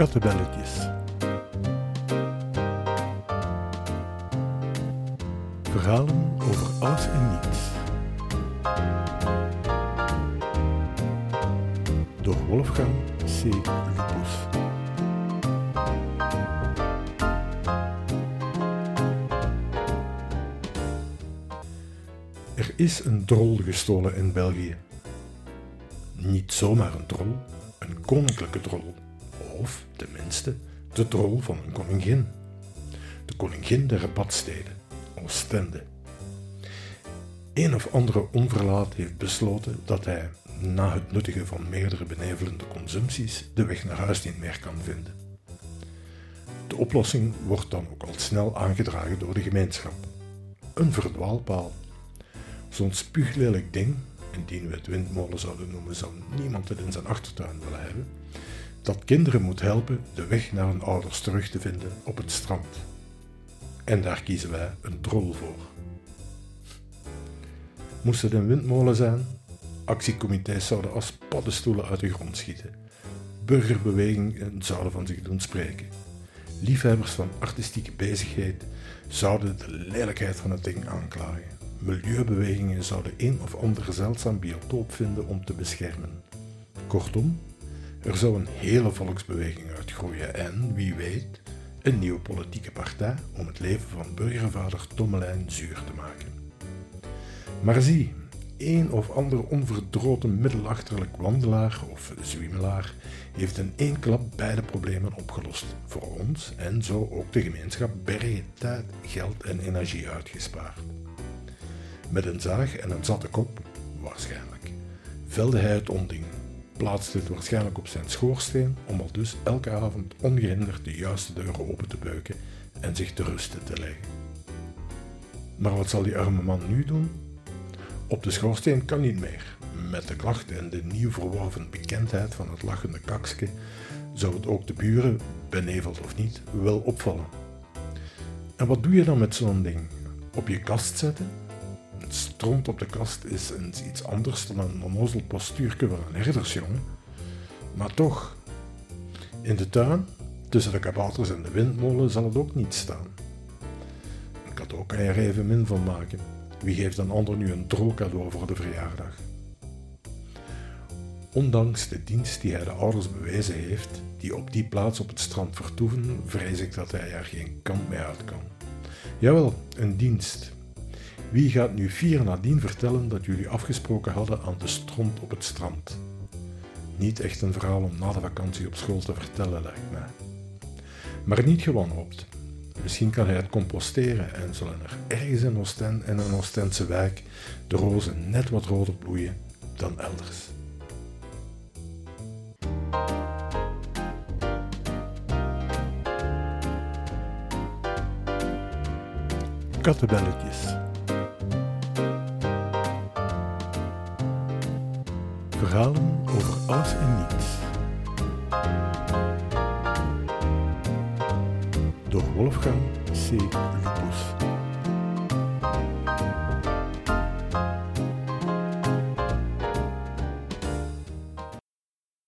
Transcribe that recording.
Kattenbelletjes. Verhalen over alles en niets. Door Wolfgang C. Lupus. Er is een drol gestolen in België. Niet zomaar een drol, een koninklijke drol. Of, tenminste, de drol van een koningin. De koningin der rabatsteden, Oostende. Een of andere onverlaat heeft besloten dat hij, na het nuttigen van meerdere benevelende consumpties, de weg naar huis niet meer kan vinden. De oplossing wordt dan ook al snel aangedragen door de gemeenschap. Een verdwaalpaal. Zo'n spuuglelijk ding, indien we het windmolen zouden noemen, zou niemand het in zijn achtertuin willen hebben, dat kinderen moet helpen de weg naar hun ouders terug te vinden op het strand. En daar kiezen wij een drol voor. Moest het een windmolen zijn? Actiecomité's zouden als paddenstoelen uit de grond schieten. Burgerbewegingen zouden van zich doen spreken. Liefhebbers van artistieke bezigheid zouden de lelijkheid van het ding aanklagen. Milieubewegingen zouden een of ander zeldzaam biotoop vinden om te beschermen. Kortom, er zou een hele volksbeweging uitgroeien en, wie weet, een nieuwe politieke partij om het leven van burgervader Tommelijn zuur te maken. Maar zie, een of ander onverdroten middelachterlijk wandelaar of zwiemelaar heeft in één klap beide problemen opgelost. Voor ons en zo ook de gemeenschap bergen tijd, geld en energie uitgespaard. Met een zaag en een zatte kop, waarschijnlijk, velde hij het onding, plaatste het waarschijnlijk op zijn schoorsteen om al dus elke avond ongehinderd de juiste deuren open te beuken en zich te rusten te leggen. Maar wat zal die arme man nu doen? Op de schoorsteen kan niet meer. Met de klachten en de nieuw verworven bekendheid van het lachende kakske zou het ook de buren, beneveld of niet, wel opvallen. En wat doe je dan met zo'n ding? Op je kast zetten? Het op de kast is iets anders dan een onnozel postuurke van een herdersjongen. Maar toch, in de tuin, tussen de kabouters en de windmolen, zal het ook niet staan. Een cadeau kan je er even min van maken. Wie geeft een ander nu een drol cadeau voor de verjaardag? Ondanks de dienst die hij de ouders bewezen heeft, die op die plaats op het strand vertoeven, vrees ik dat hij er geen kant mee uit kan. Jawel, een dienst. Wie gaat nu vier nadien vertellen dat jullie afgesproken hadden aan de stront op het strand? Niet echt een verhaal om na de vakantie op school te vertellen, lijkt mij. Maar niet gewanhoopt. Misschien kan hij het composteren en zullen er ergens in Oostende en een Oostense wijk de rozen net wat roder bloeien dan elders. Kattenbelletjes. Verhalen over alles en niets. Door Wolfgang C. Lupus.